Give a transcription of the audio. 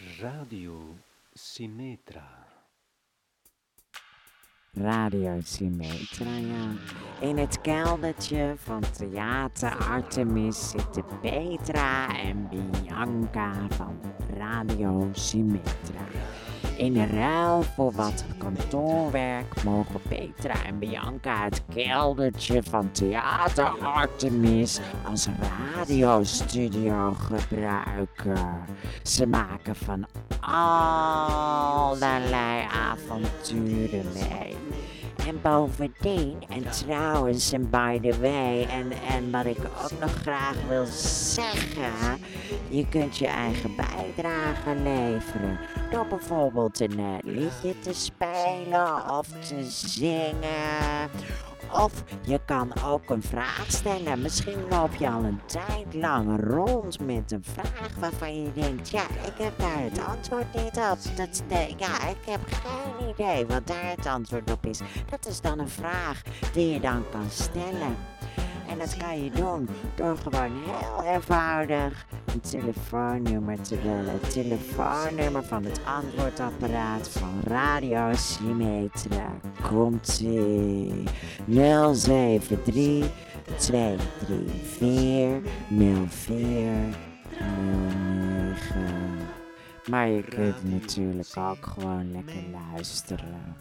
Radio Symmetra. Radio Symmetra, ja. In het keldertje van Theater Artemis zitten Petra en Bianca van Radio Symmetra. In ruil voor wat kantoorwerk mogen Petra en Bianca het keldertje van Theater Artemis als radiostudio gebruiken. Ze maken van allerlei avonturen mee. En bovendien, en trouwens, en by the way, en, en wat ik ook nog graag wil zeggen, je kunt je eigen bijdrage leveren. Door bijvoorbeeld een eh, liedje te spelen of te zingen. Of je kan ook een vraag stellen. Misschien loop je al een tijd lang rond met een vraag waarvan je denkt: ja, ik heb daar het antwoord niet op. Dat, ja, ik heb geen idee wat daar het antwoord op is. Dat is dan een vraag die je dan kan stellen. En dat kan je doen door gewoon heel eenvoudig een telefoonnummer te bellen. Het telefoonnummer van het antwoordapparaat van Radio Symmetra. Komt-ie. 073 234 0409. Maar je kunt natuurlijk ook gewoon lekker luisteren.